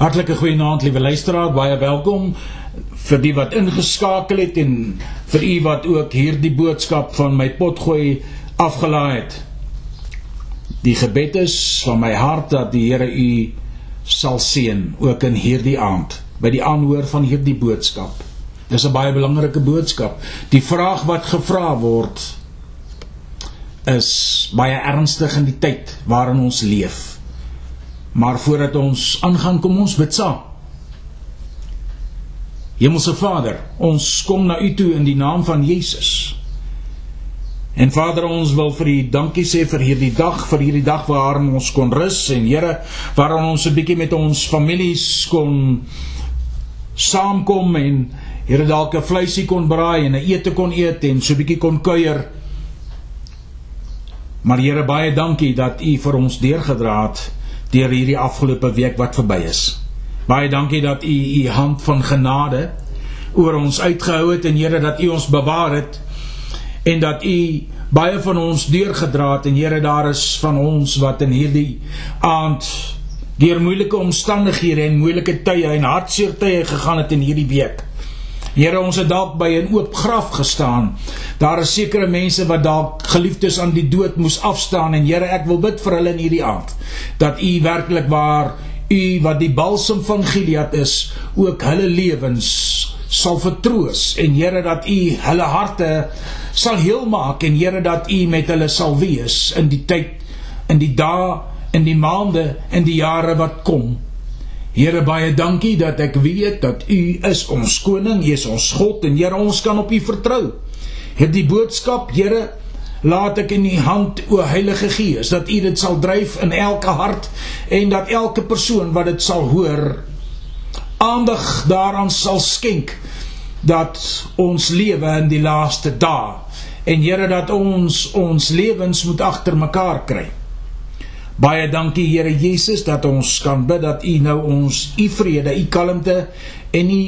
Hartlike goeienaand liewe luisteraar, baie welkom vir die wat ingeskakel het en vir u wat ook hierdie boodskap van my potgooi afgelaai het. Die gebed is van my hart dat die Here u sal seën ook in hierdie aand by die aanhoor van hierdie boodskap. Dis 'n baie belangrike boodskap. Die vraag wat gevra word is baie ernstig in die tyd waarin ons leef. Maar voordat ons aangaan, kom ons bid saam. Hemelse Vader, ons kom na U toe in die naam van Jesus. En Vader, ons wil vir U dankie sê vir hierdie dag, vir hierdie dag waarin ons kon rus en Here, waarin ons 'n bietjie met ons families kon saamkom en Here dalk 'n vleisie kon braai en 'n ete kon eet en so 'n bietjie kon kuier. Maar Here, baie dankie dat U vir ons deurgedra het deur hierdie afgelope week wat verby is. Baie dankie dat u u hand van genade oor ons uitgehou het en Here dat u ons bewaar het en dat u baie van ons deurgedra het en Here daar is van ons wat in hierdie aand deur moeilike omstandighede en moeilike tye en hartseer tye gegaan het in hierdie week. Here ons het dalk by 'n oop graf gestaan. Daar is sekere mense wat dalk geliefdes aan die dood moes afstaan en Here ek wil bid vir hulle in hierdie aand dat U werklik waar U wat die balsem van Gilead is ook hulle lewens sal vertroos en Here dat U hulle harte sal heel maak en Here dat U met hulle sal wees in die tyd in die dae in die maande en die jare wat kom. Here baie dankie dat ek weet dat U is ons koning, U is ons God en Here ons kan op U vertrou. Hierdie boodskap, Here, laat ek in U hand o Heilige Gees dat U dit sal dryf in elke hart en dat elke persoon wat dit sal hoor aandag daaraan sal skenk dat ons lewe in die laaste dae en Here dat ons ons lewens moet agter mekaar kry. Baie dankie Here Jesus dat ons kan bid dat U nou ons U vrede, U kalmte en U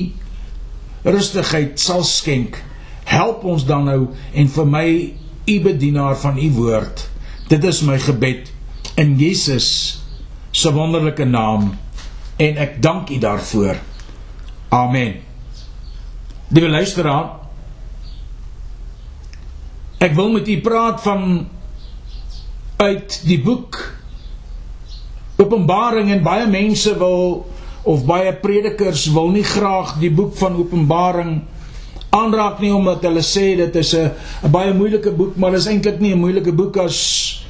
rustigheid sal skenk. Help ons dan nou en vir my U bedienaar van U woord. Dit is my gebed in Jesus se wonderlike naam en ek dank U daarvoor. Amen. Liewe luisteraar, ek wil met u praat van uit die boek Openbaring en baie mense wil of baie predikers wil nie graag die boek van Openbaring aanraak nie omdat hulle sê dit is 'n baie moeilike boek, maar dit is eintlik nie 'n moeilike boek as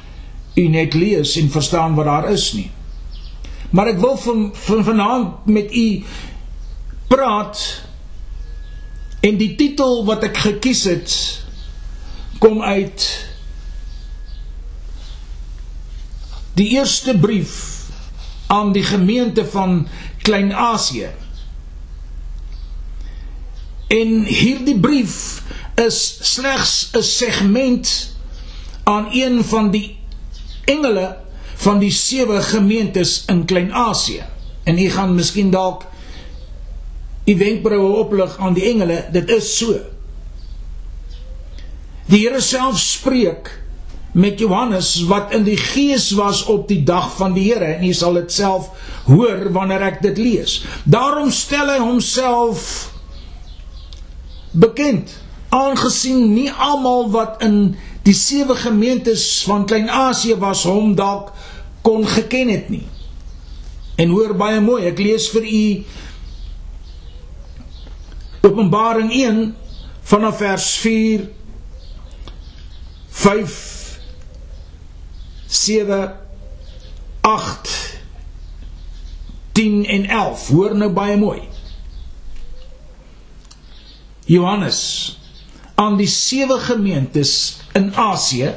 u net lees en verstaan wat daar is nie. Maar ek wil van, van vanaand met u praat en die titel wat ek gekies het kom uit die eerste brief aan die gemeente van Klein-Asië. En hierdie brief is slegs 'n segment aan een van die engele van die sewe gemeentes in Klein-Asië. En u gaan miskien dalk u wenkbroue oplig aan die engele, dit is so. Die Here self spreek met Johannes wat in die gees was op die dag van die Here en jy sal dit self hoor wanneer ek dit lees. Daarom stel hy homself bekend aangesien nie almal wat in die sewe gemeentes van Klein-Asië was hom dalk kon geken het nie. En hoor baie mooi, ek lees vir u Openbaring 1 vanaf vers 4 5 7 8 10 en 11 hoor nou baie mooi. Johannes aan die sewe gemeentes in Asië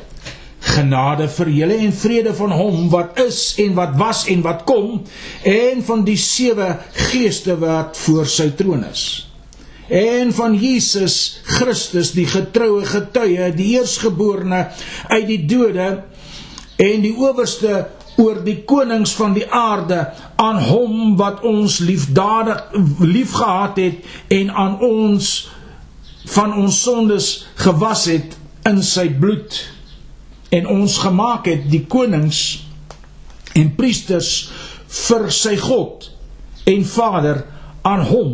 genade vir julle en vrede van hom wat is en wat was en wat kom en van die sewe geeste wat voor sy troon is. En van Jesus Christus die getroue getuie die eersgeborene uit die dode en die owerste oor die konings van die aarde aan hom wat ons liefdadig liefgehad het en aan ons van ons sondes gewas het in sy bloed en ons gemaak het die konings en priesters vir sy God en Vader, aan hom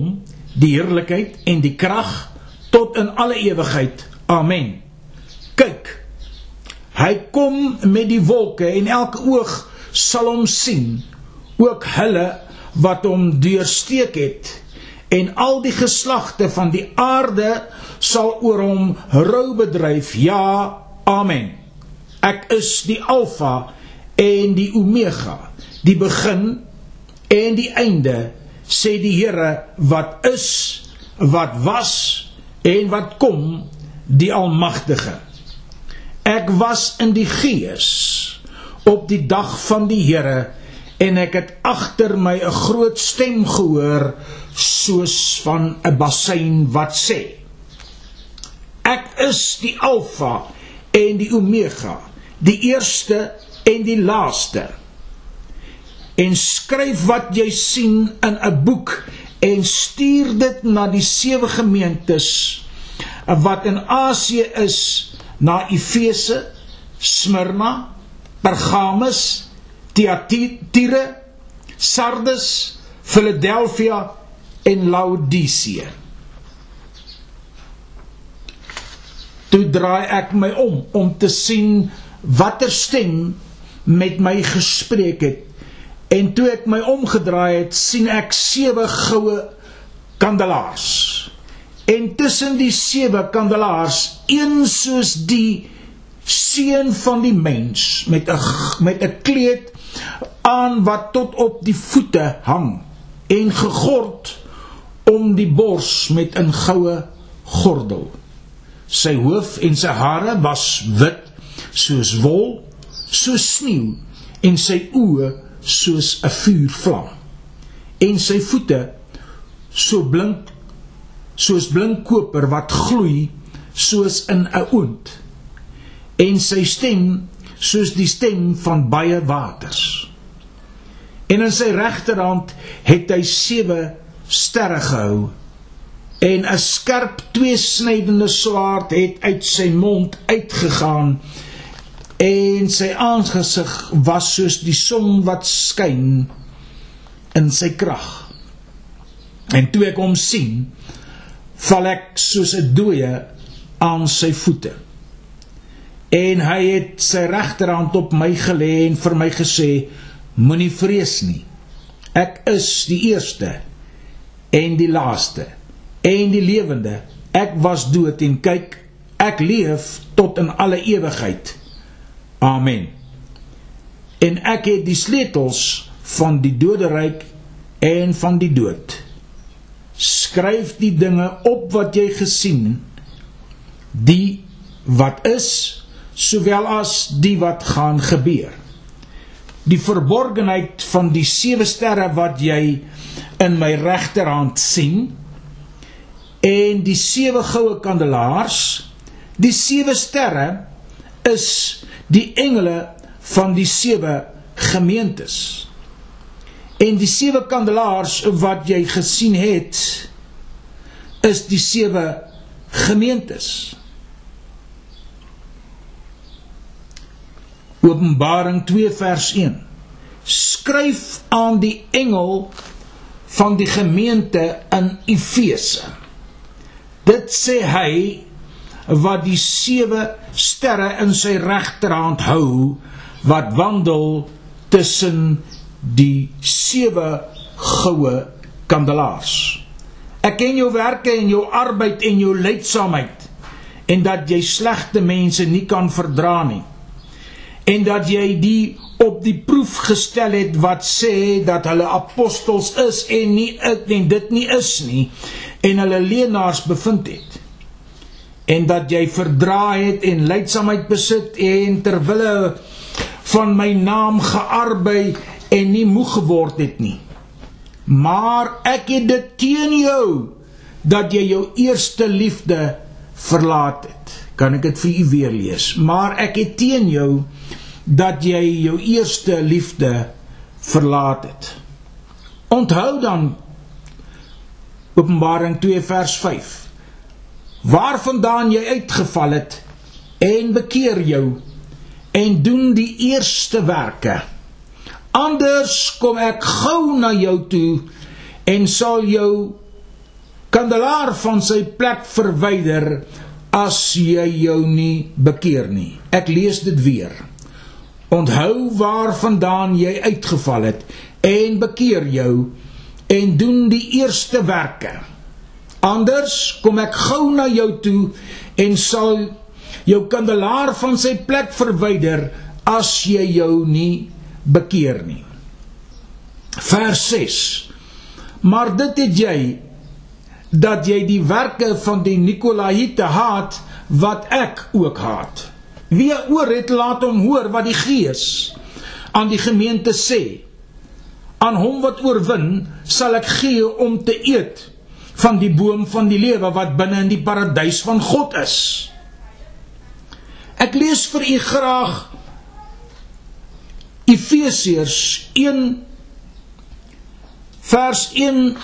die heerlikheid en die krag tot in alle ewigheid. Amen. Kyk, hy kom met die wolke en elke oog sal hom sien, ook hulle wat hom deursteek het en al die geslagte van die aarde sal oor hom rou bedryf. Ja, amen. Ek is die Alfa en die Omega, die begin en die einde, sê die Here wat is, wat was en wat kom, die Almagtige. Ek was in die Gees op die dag van die Here en ek het agter my 'n groot stem gehoor soos van 'n bassein wat sê: Ek is die Alfa en die Omega, die eerste en die laaste. En skryf wat jy sien in 'n boek en stuur dit na die sewe gemeentes wat in Asië is, na Efese, Smyrna, Pergamus, Thyatira, Sardes, Philadelphia en Laodicea. Toe draai ek my om om te sien watter stem met my gespreek het. En toe ek my omgedraai het, sien ek sewe goue kandelaars. En tussen die sewe kandelaars, een soos die seun van die mens met 'n met 'n kleed aan wat tot op die voete hang en gegord om die bors met 'n goue gordel. Sy hoof en sy hare was wit soos wol, soos sneeu en sy oë soos 'n vuurvlam. En sy voete so blink soos blink koper wat gloei soos in 'n oond. En sy stem soos die stem van baie waters. En in sy regterhand het hy sewe sterre gehou en 'n skerp tweesnydende swaard het uit sy mond uitgegaan en sy aangesig was soos die son wat skyn in sy krag. En toe ek hom sien, val ek soos 'n dooie aan sy voete. En hy het sy regterhand op my gelê en vir my gesê: Moenie vrees nie. Ek is die eerste en die laaste en die lewende. Ek was dood en kyk, ek leef tot in alle ewigheid. Amen. En ek het die sleutels van die doderyk en van die dood. Skryf die dinge op wat jy gesien, die wat is, sowel as die wat gaan gebeur. Die verborgenheid van die sewe sterre wat jy in my regterhand sien en die sewe goue kandelaars, die sewe sterre is die engele van die sewe gemeentes. En die sewe kandelaars wat jy gesien het is die sewe gemeentes. Openbaring 2 vers 1. Skryf aan die engel van die gemeente in Efese. Dit sê hy wat die sewe sterre in sy regterhand hou wat wandel tussen die sewe goue kandelaars. Ek ken jou werke en jou arbeid en jou lydsaamheid en dat jy slegte mense nie kan verdra nie. En dat jy die op die proef gestel het wat sê dat hulle apostels is en nie en dit nie is nie en hulle leenaars bevind het en dat jy verdra het en lydsaamheid besit en ter wille van my naam gearbei en nie moeg geword het nie. Maar ek het dit teen jou dat jy jou eerste liefde verlaat het. Kan ek dit vir u weer lees? Maar ek het teen jou dat jy jou eerste liefde verlaat het. Onthou dan Openbaring 2 vers 5 waarvandaan jy uitgeval het en bekeer jou en doen die eerste werke anders kom ek gou na jou toe en sal jou kandelaar van sy plek verwyder as jy jou nie bekeer nie. Ek lees dit weer. Onthou waarvandaan jy uitgeval het en bekeer jou en doen die eerste werke. Anders kom ek gou na jou toe en sal jou kandelaar van sy plek verwyder as jy jou nie bekeer nie. Vers 6. Maar dit het jy dat jy die werke van die Nikolaïte haat wat ek ook haat. Wie oor het laat hom hoor wat die Gees aan die gemeente sê. Aan hom wat oorwin sal ek gee om te eet van die boom van die lewe wat binne in die paradys van God is. Ek lees vir u graag Efesiërs 1 vers 1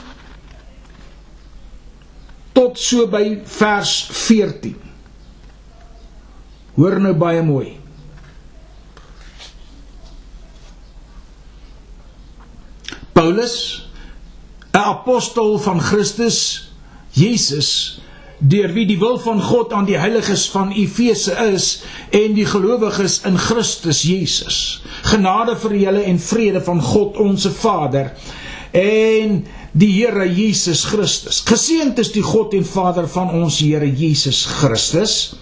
tot so by vers 14. Hoor nou baie mooi. Paulus, 'n apostel van Christus Jesus, deur wie die wil van God aan die heiliges van Efese is en die gelowiges in Christus Jesus. Genade vir julle en vrede van God ons Vader en die Here Jesus Christus. Geseënd is die God en Vader van ons Here Jesus Christus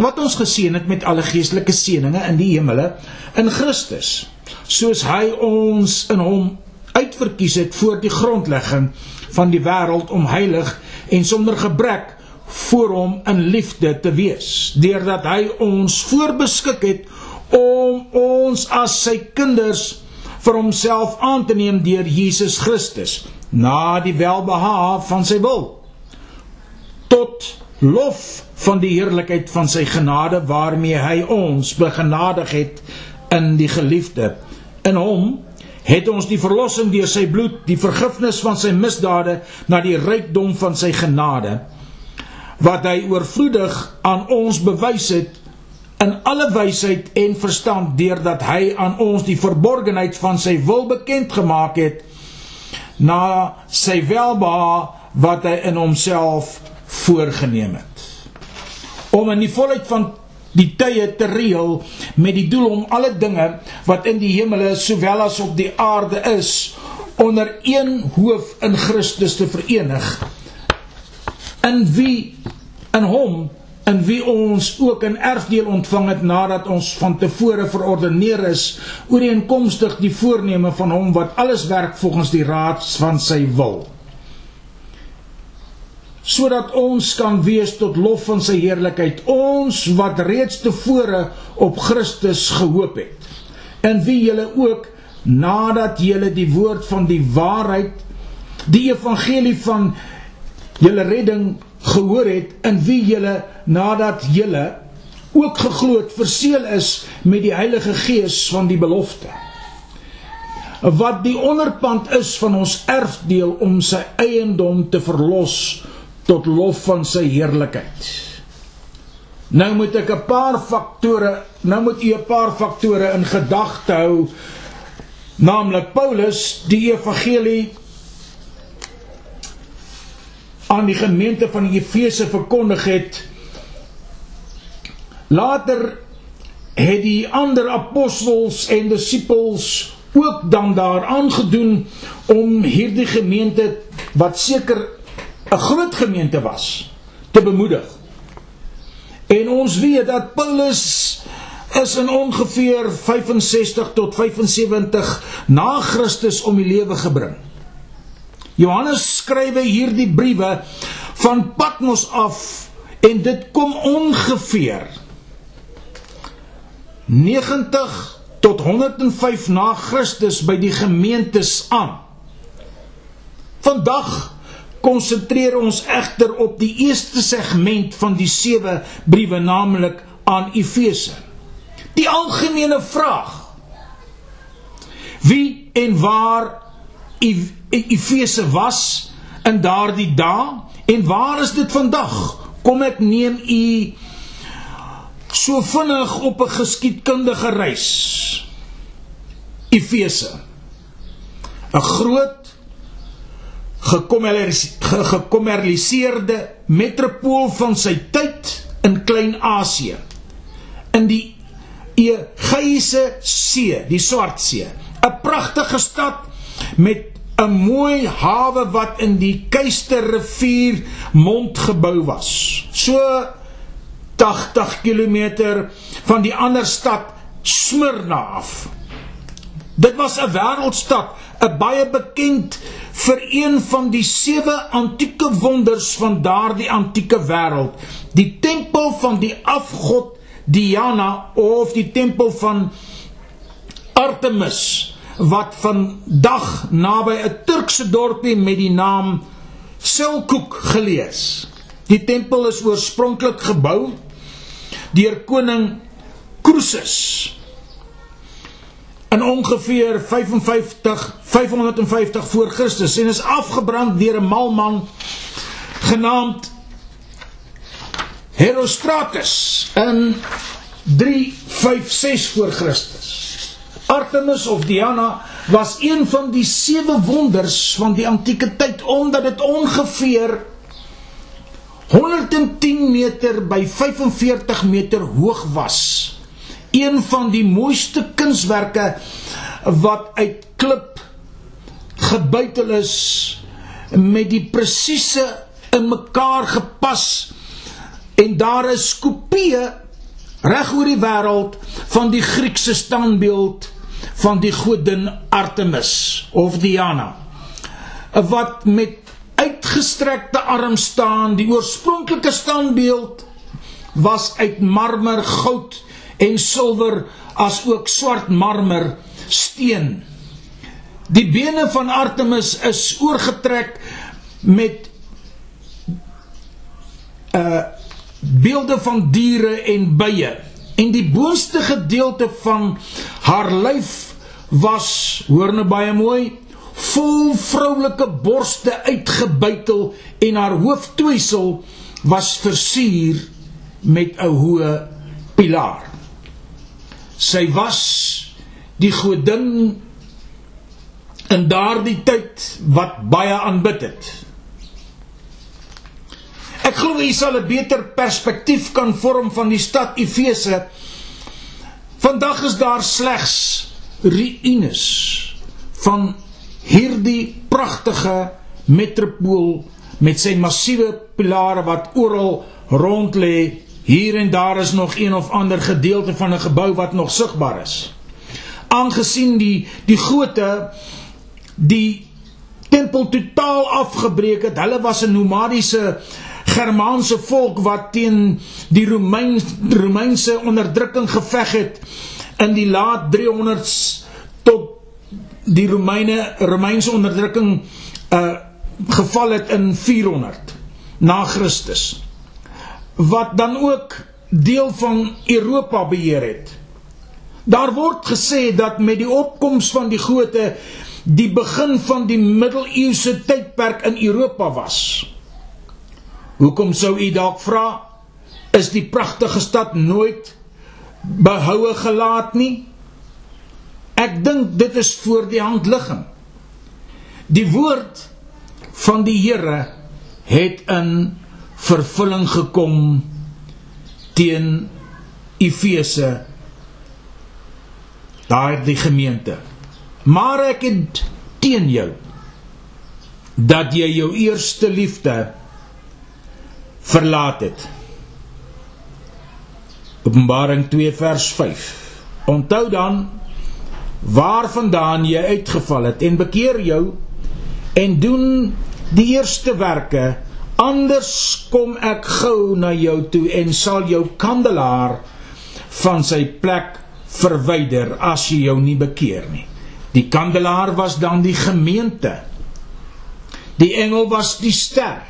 wat ons geseën het met alle geestelike seënings in die hemele in Christus. Soos hy ons in hom uitverkies het voor die grondlegging van die wêreld om heilig en sonder gebrek voor hom in liefde te wees deurdat hy ons voorbeskik het om ons as sy kinders vir homself aan te neem deur Jesus Christus na die welbehae van sy wil tot lof van die heerlikheid van sy genade waarmee hy ons begenadig het in die geliefde. In hom het ons die verlossing deur sy bloed die vergifnis van sy misdade na die rykdom van sy genade wat hy oorvloedig aan ons bewys het in alle wysheid en verstand deurdat hy aan ons die verborgenheid van sy wil bekend gemaak het na sy welbehae wat hy in homself voorgenem het. Om in die volheid van die tye te reël met die doel om alle dinge wat in die hemele sowel as op die aarde is onder een hoof in Christus te verenig in wie in hom in wie ons ook 'n erfdeel ontvang het nadat ons van tevore verordeneer is ooreenkomstig die voorneme van hom wat alles werk volgens die raad van sy wil. Sodat ons kan wees tot lof van sy heerlikheid ons wat reeds tevore op Christus gehoop het. In wie julle ook nadat julle die woord van die waarheid die evangelie van julle redding gehoor het in wie julle nadat julle ook geglo het verseël is met die Heilige Gees van die belofte wat die onderpand is van ons erfdeel om sy eiendom te verlos tot lof van sy heerlikheid. Nou moet ek 'n paar faktore, nou moet u 'n paar faktore in gedagte hou, naamlik Paulus die evangelie aan die gemeente van Efese verkondig het. Later het die ander apostels en disippels ook dan daar aangedoen om hierdie gemeente wat seker 'n groot gemeente was te bemoedig. En ons weet dat Paulus is in ongeveer 65 tot 75 na Christus om die lewe gebring. Johannes skrywe hierdie briewe van Patmos af en dit kom ongeveer 90 tot 105 na Christus by die gemeentes aan. Vandag konsentreer ons egter op die eerste segment van die sewe briewe naamlik aan Efese. Die algemene vraag: Wie en waar Efese was in daardie dae en waar is dit vandag? Kom ek neem u so vinnig op 'n geskiedkundige reis. Efese. 'n Groot gekommerliseerde metropool van sy tyd in Klein-Asië. In die Egeïse See, die Swartsee, 'n pragtige stad met 'n mooi hawe wat in die Keisterrivier mond gebou was. So 80 km van die ander stad Smyrna af. Dit was 'n wêreldstad, 'n baie bekend vir een van die sewe antieke wonders van daardie antieke wêreld, die tempel van die afgod Diana of die tempel van Artemis wat vandag naby 'n Turkse dorpie met die naam Selkuk gelees. Die tempel is oorspronklik gebou deur koning Croesus in ongeveer 55 550 voor Christus en is afgebrand deur 'n mal man genaamd Herostratus in 356 voor Christus. Artemis of Diana was een van die sewe wonders van die antieke tyd omdat dit ongeveer 110 meter by 45 meter hoog was. Een van die mooiste kunswerke wat uit klip gebuitel is met die presiese in mekaar gepas en daar is kopieë reg oor die wêreld van die Griekse standbeeld van die godin Artemis of Diana wat met uitgestrekte arm staan die oorspronklike standbeeld was uit marmer goud en silwer as ook swart marmer steen. Die bene van Artemis is oorgetrek met uh beelde van diere en bye en die boonste gedeelte van haar lyf was hoor nou baie mooi vol vroulike borste uitgebuitel en haar hooftoeisel was versier met 'n hoë pilaar sy was die godin in daardie tyd wat baie aanbid het. Ek glo jy sal 'n beter perspektief kan vorm van die stad Efese. Vandag is daar slegs ruïnes van hierdie pragtige metropool met sy massiewe pilare wat oral rond lê Hier en daar is nog een of ander gedeelte van 'n gebou wat nog sigbaar is. Aangesien die die gote die tempel totaal afgebreek het, hulle was 'n nomadiese Germaanse volk wat teen die Romein Romeinse onderdrukking geveg het in die laat 300s tot die Romeine Romeinse onderdrukking uh geval het in 400 na Christus wat dan ook deel van Europa beheer het. Daar word gesê dat met die opkoms van die Gote die begin van die middeleeuse tydperk in Europa was. Hoekom sou u dalk vra is die pragtige stad nooit behoue gelaat nie? Ek dink dit is voor die hand ligging. Die woord van die Here het in vervulling gekom teen Efese daardie gemeente. Maar ek het teen jou dat jy jou eerste liefde verlaat het. Openbaring 2 vers 5. Onthou dan waarvandaan jy uitgeval het en bekeer jou en doen die eerste werke Anders kom ek gou na jou toe en sal jou kandelaar van sy plek verwyder as jy jou nie bekeer nie. Die kandelaar was dan die gemeente. Die engel was die ster.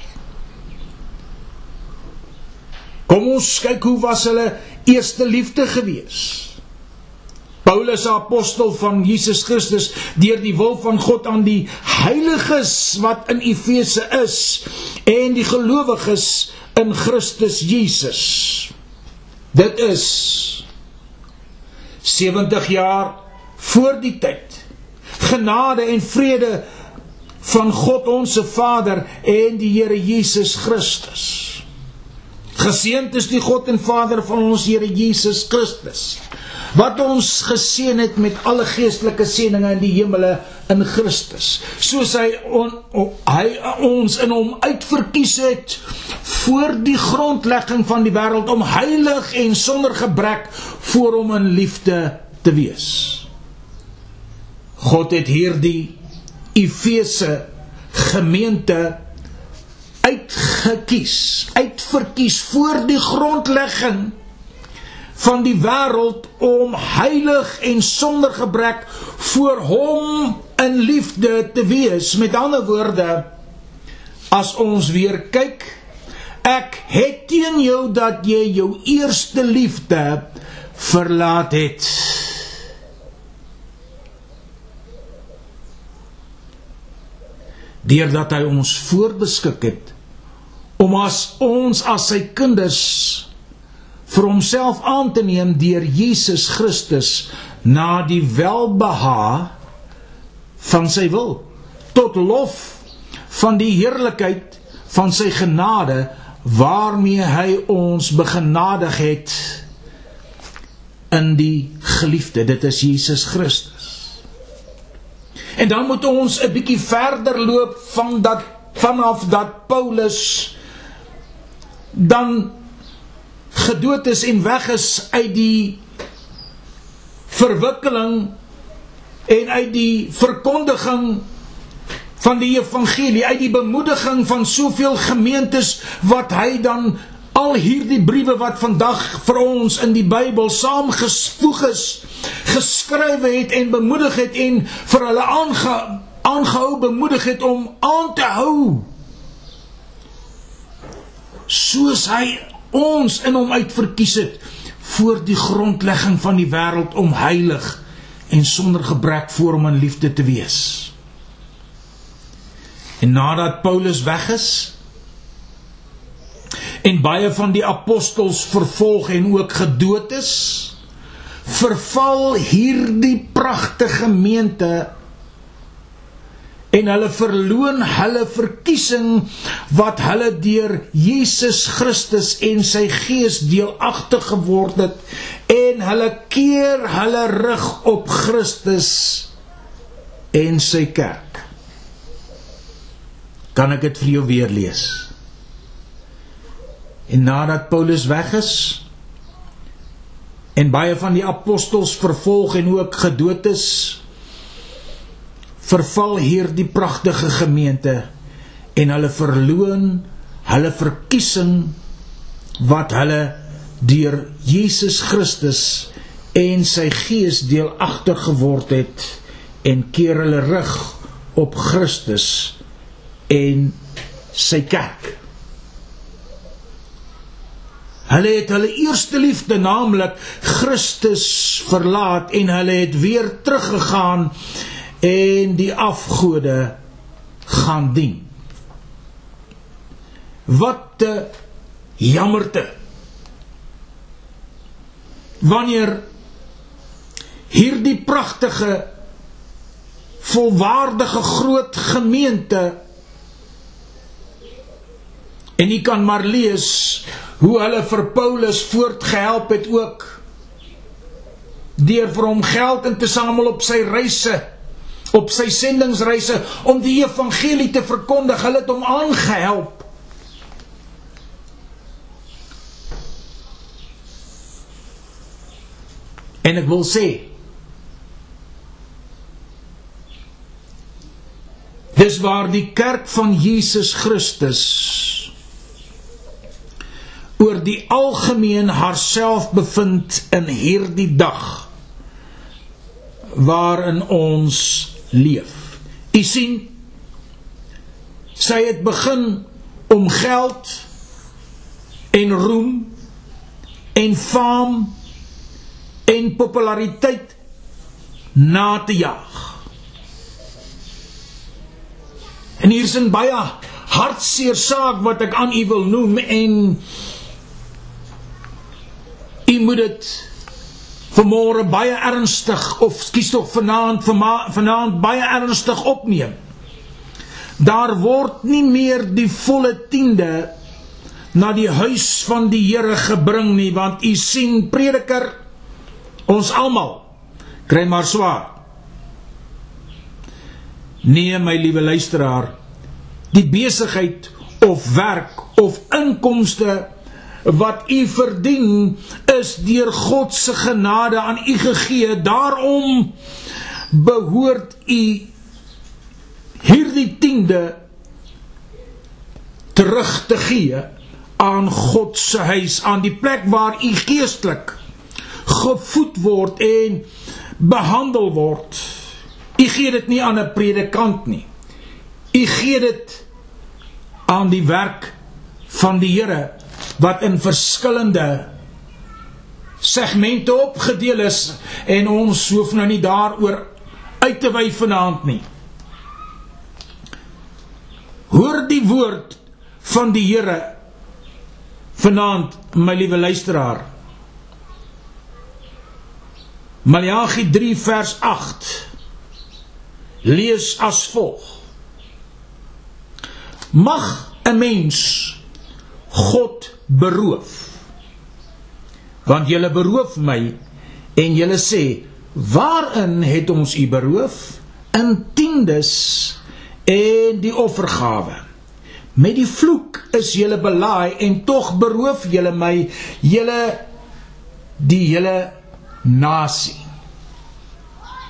Kom ons kyk hoe was hulle eerste liefde geweest. Paulus apostel van Jesus Christus deur die wil van God aan die heiliges wat in Efese is en die gelowiges in Christus Jesus. Dit is 70 jaar voor die tyd. Genade en vrede van God ons se Vader en die Here Jesus Christus. Geseënd is die God en Vader van ons Here Jesus Christus wat ons geseën het met alle geestelike seënings in die hemele in Christus. Soos hy on, on, hy ons in hom uitverkies het voor die grondlegging van die wêreld om heilig en sonder gebrek voor hom in liefde te wees. God het hierdie Efese gemeente uitgekies, uitverkies voor die grondlegging van die wêreld om heilig en sonder gebrek voor hom in liefde te wees. Met ander woorde, as ons weer kyk, ek het teen jou dat jy jou eerste liefde verlaat het. Deurdat hy ons voorbeskik het om as ons as sy kinders vir homself aan te neem deur Jesus Christus na die welbeha van sy wil tot lof van die heerlikheid van sy genade waarmee hy ons begenadig het in die geliefde. Dit is Jesus Christus En dan moet ons 'n bietjie verder loop van dat vanaf dat Paulus dan gedood is en weg is uit die verwikkeling en uit die verkondiging van die evangelie uit die bemoediging van soveel gemeentes wat hy dan al hierdie briewe wat vandag vir ons in die Bybel saamgespoeg is, geskryf het en bemoedig het en vir hulle aange, aangehou bemoedig het om aan te hou. Soos hy ons in hom uitverkies het voor die grondlegging van die wêreld om heilig en sonder gebrek voor hom in liefde te wees. En nadat Paulus weg is, en baie van die apostels vervolg en ook gedood is, verval hierdie pragtige gemeente en hulle verloon hulle verkiesing wat hulle deur Jesus Christus en sy Gees deelagtig geword het en hulle keer hulle rug op Christus en sy kerk. Kan ek dit vir jou weer lees? En nadat Paulus weg is en baie van die apostels vervolg en ook gedood is, verval hierdie pragtige gemeente en hulle verloon hulle verkiesing wat hulle deur Jesus Christus en sy gees deelagtig geword het en keer hulle rug op Christus en sy kerk. Hulle het hulle eerste liefde, naamlik Christus, verlaat en hulle het weer teruggegaan en die afgode gaan dien. Wat 'n jammerte. Wanneer hierdie pragtige volwaardige groot gemeente en jy kan maar lees hoe hulle vir Paulus voortgehelp het ook. Deur vir hom geld in te samel op sy reise op sy sendingsreise om die evangelie te verkondig. Hulle het hom aangehelp. En ek wil sê dis waar die kerk van Jesus Christus oor die algemeen haarself bevind in hierdie dag waarin ons leef. U sien sy het begin om geld en roem en faam en populariteit na te jaag. En hier's 'n baie hartseer saak wat ek aan u wil noem en U moet dit vanmôre baie ernstig of skuis tog vanaand vanaand baie ernstig opneem. daar word nie meer die volle tiende na die huis van die Here gebring nie want u sien prediker ons almal kry maar swaar nee my liewe luisteraar die besigheid of werk of inkomste wat u verdien is deur God se genade aan u gegee. Daarom behoort u hierdie tiende terug te gee aan God se huis aan die plek waar u geestelik gevoed word en behandel word. U gee dit nie aan 'n predikant nie. U gee dit aan die werk van die Here wat in verskillende segmente opgedeel is en ons hoef nou nie daaroor uit te wy vanaand nie. Hoor die woord van die Here vanaand, my liewe luisteraar. Maleagi 3 vers 8 lees as volg: Mag 'n mens God beroof. Want julle beroof my en julle sê, "Waarin het ons u beroof?" In tiendes en die offergawe. Met die vloek is julle belaai en tog beroof julle my, julle die hele nasie.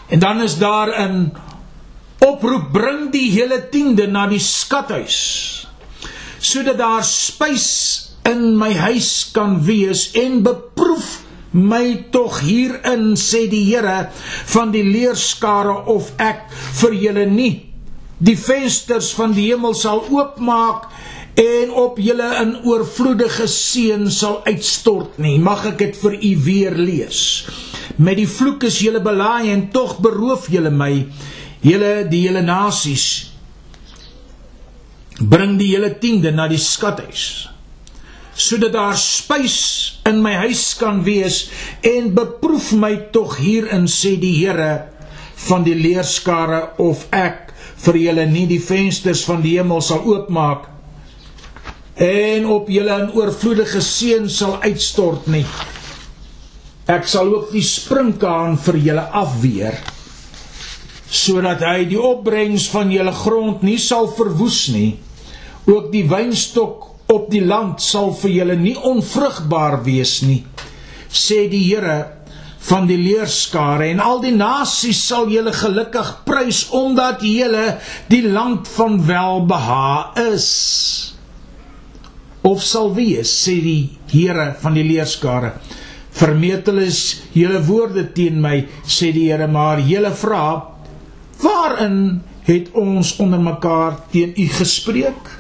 En dan is daar 'n oproep bring die hele tiende na die skathuis sodat daar spys in my huis kan wees en beproef my tog hierin sê die Here van die leerskare of ek vir julle nie. Die vensters van die hemel sal oopmaak en op julle 'n oorvloedige seën sal uitstort nie. Mag ek dit vir u weer lees. Met die vloek is julle belaai en tog beroof julle my. Julle die hele nasies bring die hele tiende na die skathuis sodat daar spys in my huis kan wees en beproef my tog hierin sê die Here van die leerskare of ek vir julle nie die vensters van die hemel sal oopmaak en op julle 'n oorvloedige seën sal uitstort nie. Ek sal ook die springkaan vir julle afweer sodat hy die opbrengs van julle grond nie sal verwoes nie ook die wynstok op die land sal vir julle nie onvrugbaar wees nie sê die Here van die leerskare. En al die nasies sal julle gelukkig prys omdat julle die land van welbeha is. Of sal wees sê die Here van die leerskare. Vermetel is julle woorde teen my sê die Here maar julle vra waarin het ons onder mekaar teen u gespreek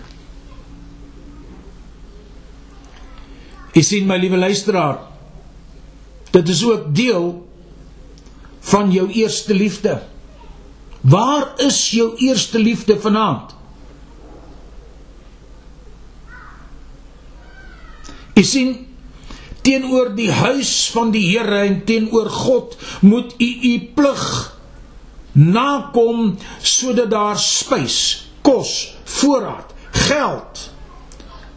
Jy sien my liewe luisteraar, dit is ook deel van jou eerste liefde. Waar is jou eerste liefde vanaand? Jy sien teenoor die huis van die Here en teenoor God moet u u plig nakom sodat daar spys, kos, voorraad, geld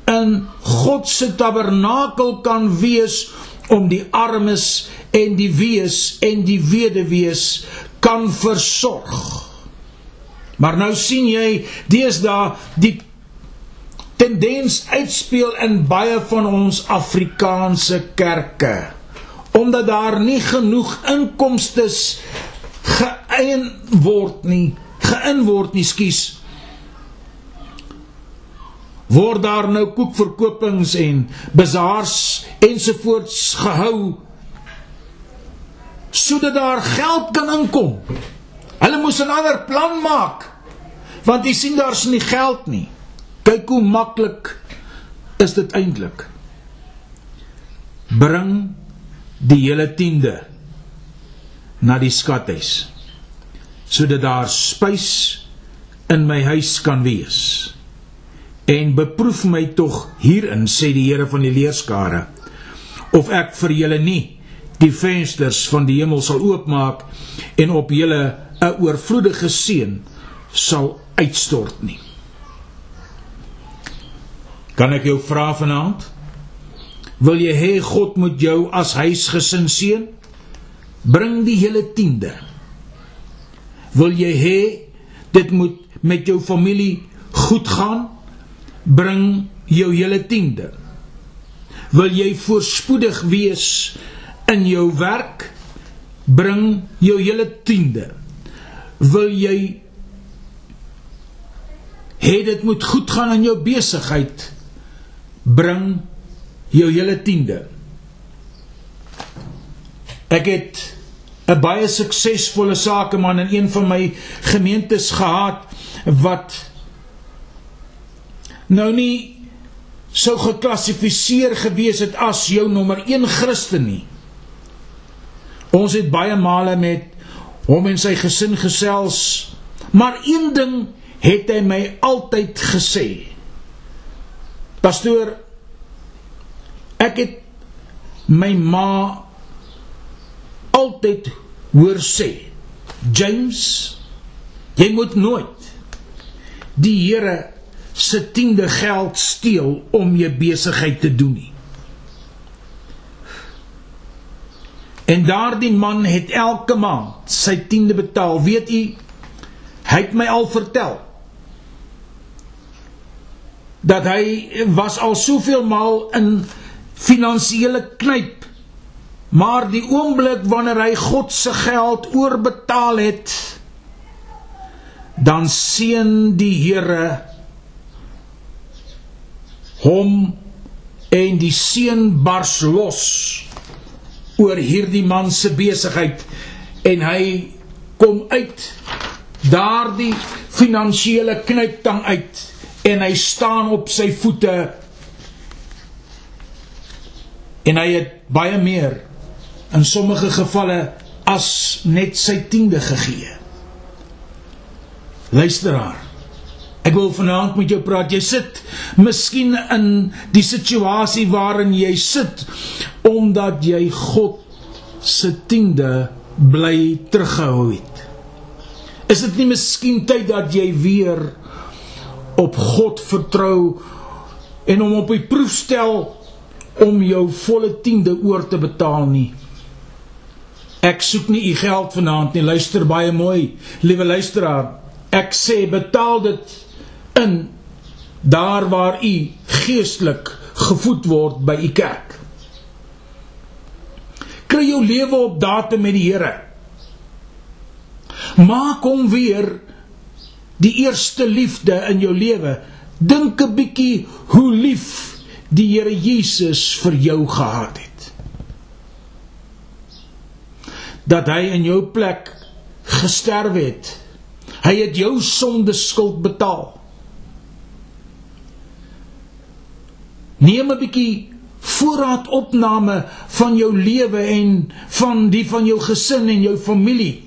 in God se tabernakel kan wees om die armes en die wees en die weduwees kan versorg. Maar nou sien jy deesdae die tendens uitspeel in baie van ons Afrikaanse kerke omdat daar nie genoeg inkomste geëien word nie, geïn word nie, skus word daar nou koekverkopings en bazaars ensovoorts gehou sodat daar geld kan inkom. Hulle moes 'n ander plan maak want jy sien daar's nie geld nie. Kyk hoe maklik is dit eintlik. Bring die hele tiende na die skathuis sodat daar spys in my huis kan wees en beproef my tog hierin sê die Here van die leerskare of ek vir julle nie die vensters van die hemel sal oopmaak en op julle 'n oorvloedige seën sal uitstort nie Kan ek jou vra vanaand? Wil jy hê God moet jou as huisgesin seën? Bring die hele tiende. Wil jy hê dit moet met jou familie goed gaan? Bring jou hele tiende. Wil jy voorspoedig wees in jou werk? Bring jou hele tiende. Wil jy hê dit moet goed gaan in jou besigheid? Bring jou hele tiende. Ek het 'n baie suksesvolle sakeman in een van my gemeentes gehad wat nou nie sou geklassifiseer gewees het as jou nommer 1 Christen nie. Ons het baie male met hom en sy gesin gesels, maar een ding het hy my altyd gesê. Pastoor, ek het my ma altyd hoor sê, James, jy moet nooit die Here se tiende geld steel om jou besigheid te doen nie. En daardie man het elke maand sy tiende betaal. Weet u, hy het my al vertel dat hy was al soveel maal in finansiële knyp. Maar die oomblik wanneer hy God se geld oorbetaal het, dan seën die Here hom en die seën bars los oor hierdie man se besigheid en hy kom uit daardie finansiële knyptang uit en hy staan op sy voete en hy het baie meer in sommige gevalle as net sy tiende gegee. Luisteraar, ek wil vanaand met jou praat. Jy sit miskien in die situasie waarin jy sit omdat jy God se tiende bly teruggehou het. Is dit nie miskien tyd dat jy weer op God vertrou en hom op die proef stel om jou volle tiende oor te betaal nie? Ek soek nie u geld vanaand nie. Luister baie mooi, liewe luisteraar. Ek sê betaal dit in daar waar u geestelik gevoed word by u kerk. Kry jou lewe op datum met die Here. Maak hom weer die eerste liefde in jou lewe. Dink 'n bietjie hoe lief die Here Jesus vir jou gehad het. Dat hy in jou plek gesterf het. Hy het jou sonde skuld betaal. Neem 'n bietjie voorraadopname van jou lewe en van die van jou gesin en jou familie.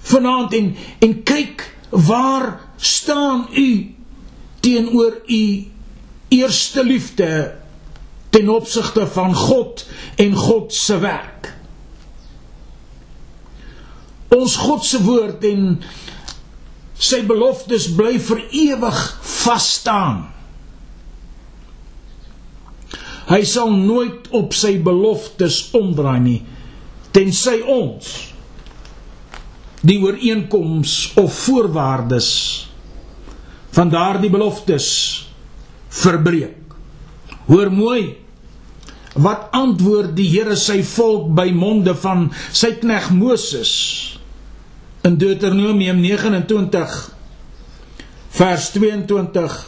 Vanaand en en kyk waar staan u teenoor u eerste liefde ten opsigte van God en God se werk. Ons God se woord en sy beloftes bly vir ewig vas staan. Hy sal nooit op sy beloftes omdraai nie tensy ons die ooreenkoms of voorwaardes van daardie beloftes verbreek. Hoor mooi wat antwoord die Here sy volk by monde van sy knegg Moses in Deuteronomium 29 vers 22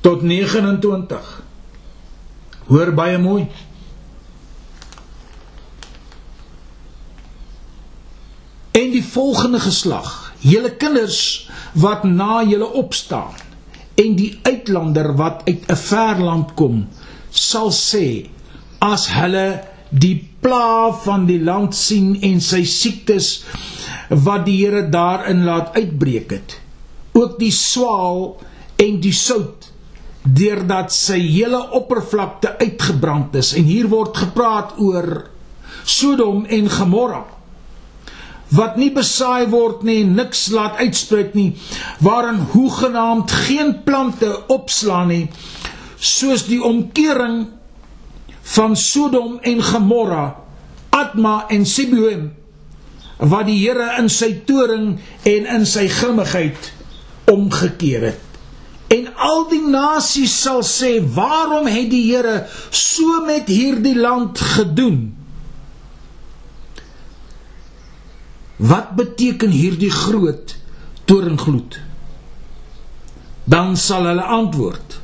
tot 29. Hoor baie mooi. En die volgende geslag, julle kinders wat na julle opstaan en die uitlander wat uit 'n ver land kom, sal sê as hulle die pla van die land sien en sy siektes wat die Here daarin laat uitbreek het, ook die swaal en die sout deurdat sy hele oppervlakte uitgebrand is en hier word gepraat oor Sodom en Gomorra wat nie besaai word nie, niks laat uitspruit nie, waarin hoegenaamd geen plante opslaan nie, soos die omkering van Sodom en Gomorra, Adma en Seboim, wat die Here in sy toring en in sy grimmigheid omgekeer het. En al die nasies sal sê, "Waarom het die Here so met hierdie land gedoen?" Wat beteken hierdie groot torenngloed? Dan sal hulle antwoord: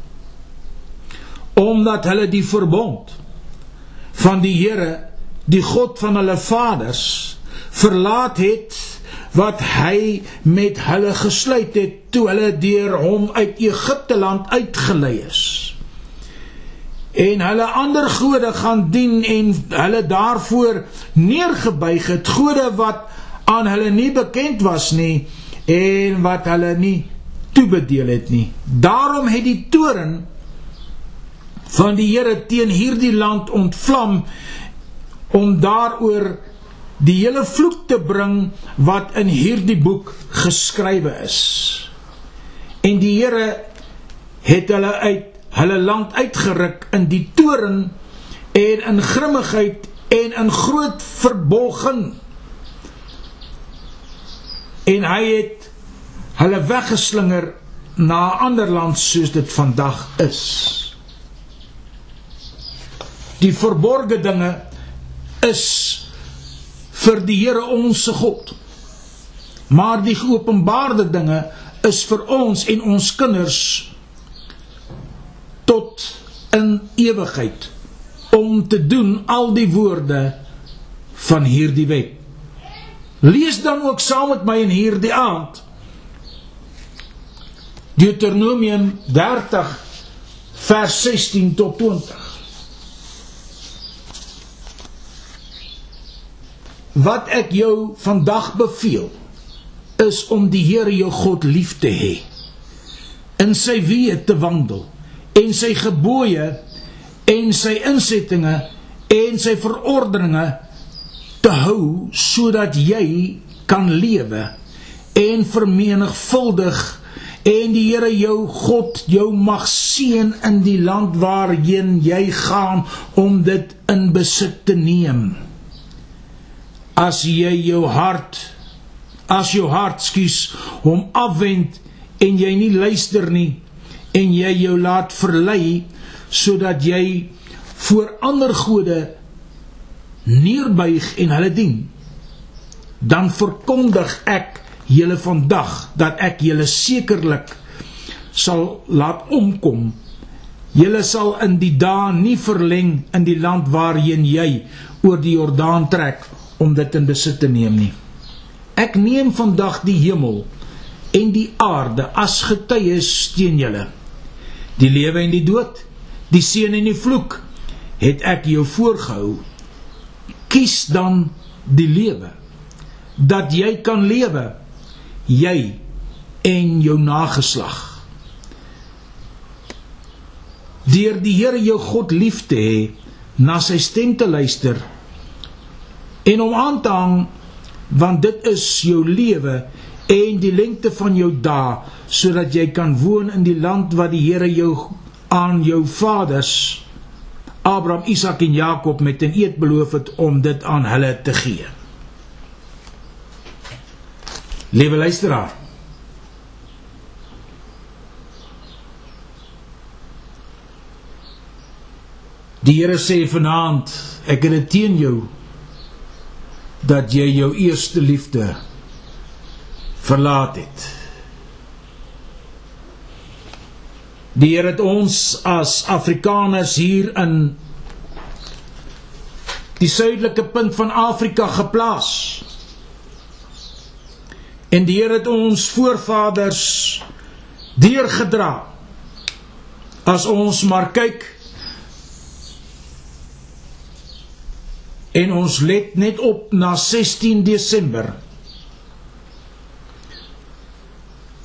Omdat hulle die verbond van die Here, die God van hulle vaders, verlaat het wat hy met hulle gesluit het toe hulle deur hom uit Egipte land uitgelei is. En hulle ander gode gaan dien en hulle daarvoor neergebuig het, gode wat aan hulle nie bekend was nie en wat hulle nie toebedeel het nie. Daarom het die toren van die Here teen hierdie land ontvlam om daaroor die hele vloek te bring wat in hierdie boek geskrywe is. En die Here het hulle uit hulle land uitgeruk in die toren en in grimmigheid en in groot verbolging en hy het hulle weggeslinger na 'n ander land soos dit vandag is. Die verborgde dinge is vir die Here ons se God. Maar die geopenbaarde dinge is vir ons en ons kinders tot in ewigheid om te doen al die woorde van hierdie wet. Lees dan ook saam met my in hierdie aand Deuteronomium 30 vers 16 tot 20. Wat ek jou vandag beveel is om die Here jou God lief te hê, in sy weë te wandel en sy gebooie en sy insettinge en sy verordeninge te hou sodat jy kan lewe en vermenigvuldig en die Here jou God jou mag seën in die land waarheen jy gaan om dit in besit te neem as jy jou hart as jou hart skuis hom afwend en jy nie luister nie en jy jou laat verlei sodat jy voor ander gode neerbuig en hulle dien dan verkondig ek julle vandag dat ek julle sekerlik sal laat omkom. Julle sal in die dae nie verleng in die land waarheen jy oor die Jordaan trek om dit in besit te neem nie. Ek neem vandag die hemel en die aarde as getuies teen julle. Die lewe en die dood, die seën en die vloek het ek jou voorgehou. Kies dan die lewe dat jy kan lewe, jy en jou nageslag. Deur die Here jou God lief te hê, na sy stem te luister en om aan te hang want dit is jou lewe en die lengte van jou dae sodat jy kan woon in die land wat die Here jou aan jou vaders Abraham, Isak en Jakob met 'n eed beloof het om dit aan hulle te gee. Liewe luisteraar. Die Here sê vanaand, ek het dit teen jou dat jy jou eerste liefde verlaat het. Die Here het ons as Afrikaners hier in die suidelike punt van Afrika geplaas. En die Here het ons voorvaders deurgedra. As ons maar kyk en ons let net op na 16 Desember.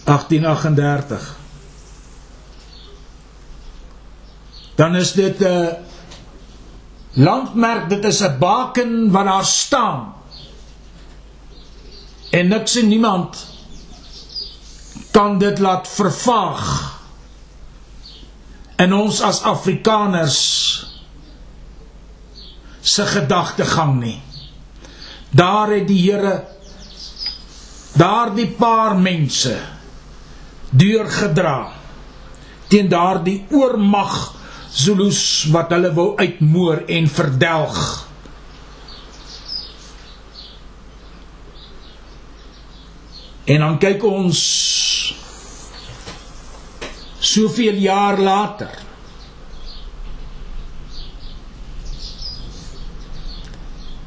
1838 dan is dit 'n landmerk dit is 'n baken wat daar staan. En niks en niemand kan dit laat vervaag. In ons as Afrikaners se gedagtegang nie. Daar het die Here daardie paar mense deurgedra teen daardie oormag Zulus wat hulle wou uitmoor en verdelg. En dan kyk ons soveel jaar later.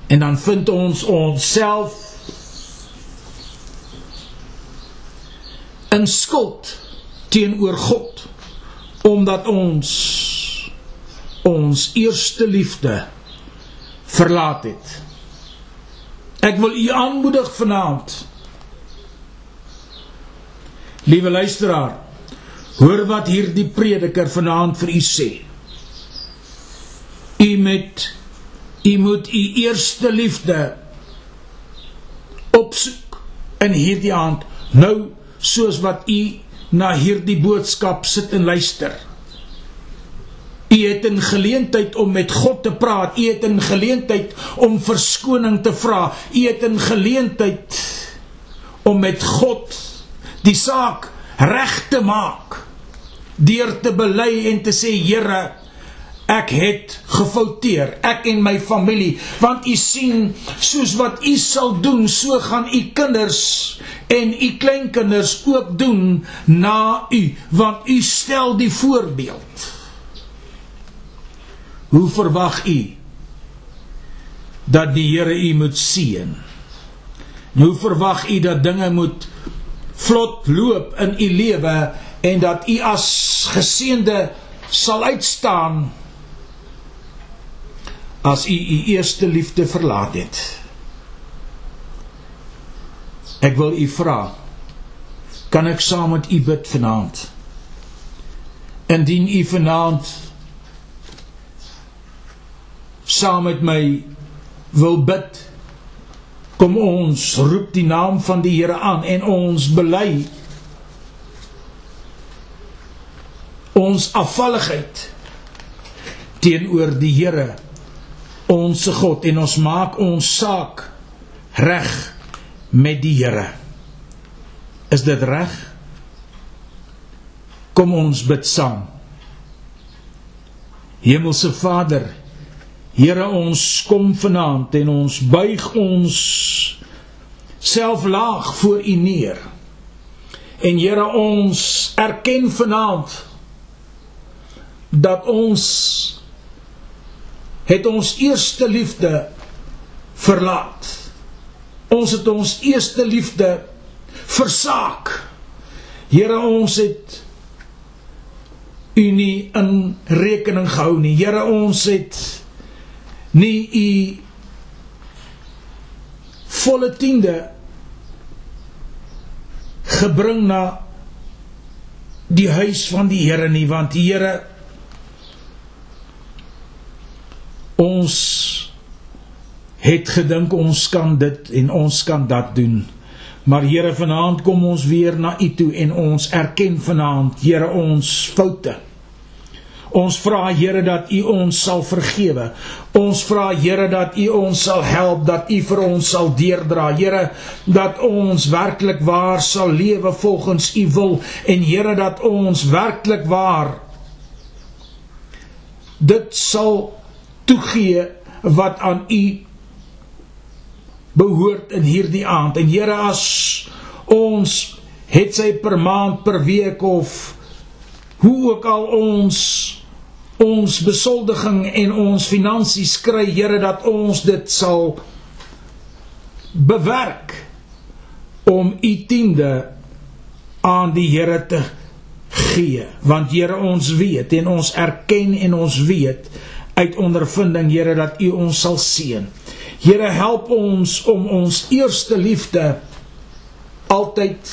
En dan vind ons onsself in skuld teenoor God omdat ons ons eerste liefde verlaat het. Ek wil u aanmoedig vanaand. Liewe luisteraar, hoor wat hierdie prediker vanaand vir u sê. U met u moet u eerste liefde opsoek in hierdie aand nou soos wat u na hierdie boodskap sit en luister. U het 'n geleentheid om met God te praat. U het 'n geleentheid om verskoning te vra. U het 'n geleentheid om met God die saak reg te maak deur te bely en te sê Here, ek het gefouteer, ek en my familie, want u sien soos wat u sal doen, so gaan u kinders en u kleinkinders ook doen na u, want u stel die voorbeeld. Hoe verwag u dat die Here u moet seën? Hoe verwag u dat dinge moet vlot loop in u lewe en dat u as geseënde sal uitstaan as u u eerste liefde verlaat het? Ek wil u vra, kan ek saam met u bid vanaand? Indien u vanaand saam met my wil bid, kom ons roep die naam van die Here aan en ons bely ons afvalligheid teenoor die Here ons God en ons maak ons saak reg met die Here. Is dit reg? Kom ons bid saam. Hemelse Vader, Here ons kom vanaand en ons buig ons self laag voor U neer. En Here ons erken vanaand dat ons het ons eerste liefde verlaat. Ons het ons eerste liefde versaak. Here ons het U nie in rekening gehou nie. Here ons het nie u volle tiende gebring na die huis van die Here nie want die Here ons het gedink ons kan dit en ons kan dat doen maar Here vanaand kom ons weer na u toe en ons erken vanaand Here ons foute Ons vra Here dat U ons sal vergewe. Ons vra Here dat U ons sal help, dat U vir ons sal deurdra. Here, dat ons werklik waar sal lewe volgens U wil en Here dat ons werklik waar dit sal toegee wat aan U behoort in hierdie aand. En Here as ons het sy per maand, per week of hoe ook al ons ons besoldiging en ons finansies kry Here dat ons dit sal bewerk om u tiende aan die Here te gee want Here ons weet en ons erken en ons weet uit ondervinding Here dat u ons sal seën. Here help ons om ons eerste liefde altyd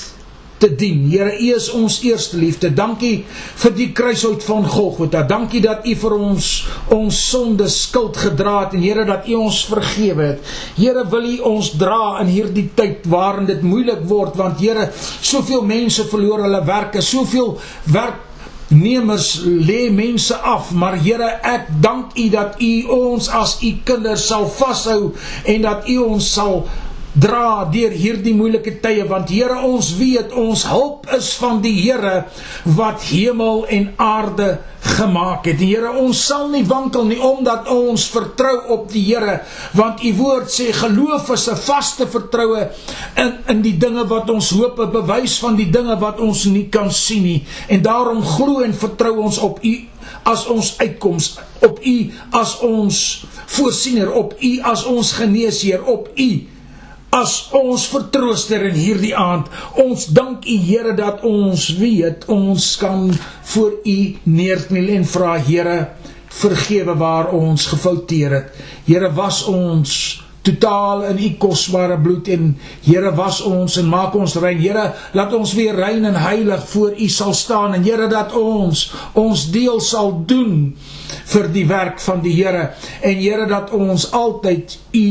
te dien. Here, U is ons eerste liefde. Dankie vir die kruishout van Golgotha. Dankie dat U vir ons ons sonde skuld gedra het en Here dat U ons vergewe het. Here, wil U ons dra in hierdie tyd waarin dit moeilik word want Here, soveel mense verloor hulle werke, soveel werk nemers lê mense af maar Here ek dank U dat U ons as U kinders sal vashou en dat U ons sal dra deur hierdie moeilike tye want Here ons weet ons hulp is van die Here wat hemel en aarde gemaak het. Die Here ons sal nie wankel nie omdat ons vertrou op die Here want u woord sê geloof is 'n vaste vertroue in in die dinge wat ons hoop, 'n bewys van die dinge wat ons nie kan sien nie en daarom glo en vertrou ons op u as ons uitkoms op u as ons voorsiener op u as ons geneesheer op u as ons vertrooster in hierdie aand. Ons dank U Here dat ons weet ons kan voor U neerkniel en vra Here vergewe waar ons gefouteer het. Here was ons totaal in U kosbare bloed en Here was ons en maak ons rein. Here laat ons weer rein en heilig voor U sal staan en Here dat ons ons deel sal doen vir die werk van die Here en Here dat ons altyd U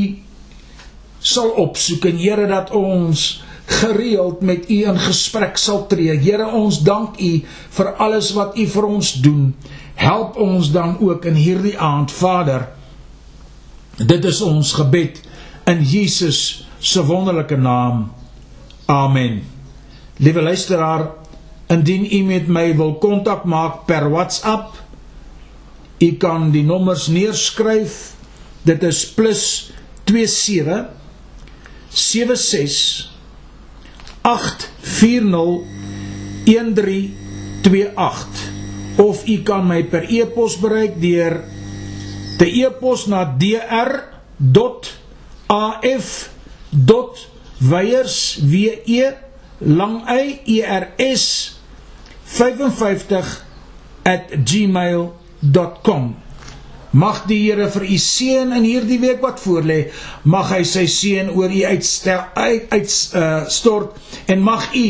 sal opsoek en Here dat ons gereeld met U in gesprek sal tree. Here, ons dank U vir alles wat U vir ons doen. Help ons dan ook in hierdie aand, Vader. Dit is ons gebed in Jesus se wonderlike naam. Amen. Liewe luisteraar, indien u met my wil kontak maak per WhatsApp, u kan die nommers neerskryf. Dit is +27 76 840 1328 of u kan my per e-pos bereik deur te e-pos na dr.af.weyers w e lang y e r s 55@gmail.com Mag die Here vir u seën in hierdie week wat voorlê. Mag hy sy seën oor u uitstel uit uit uh, stort en mag u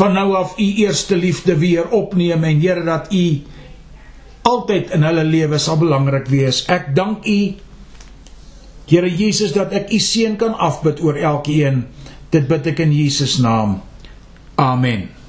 van nou af u eerste liefde weer opneem en Here dat u altyd in hulle lewe sal belangrik wees. Ek dank u Here Jesus dat ek u seën kan afbid oor elkeen. Dit bid ek in Jesus naam. Amen.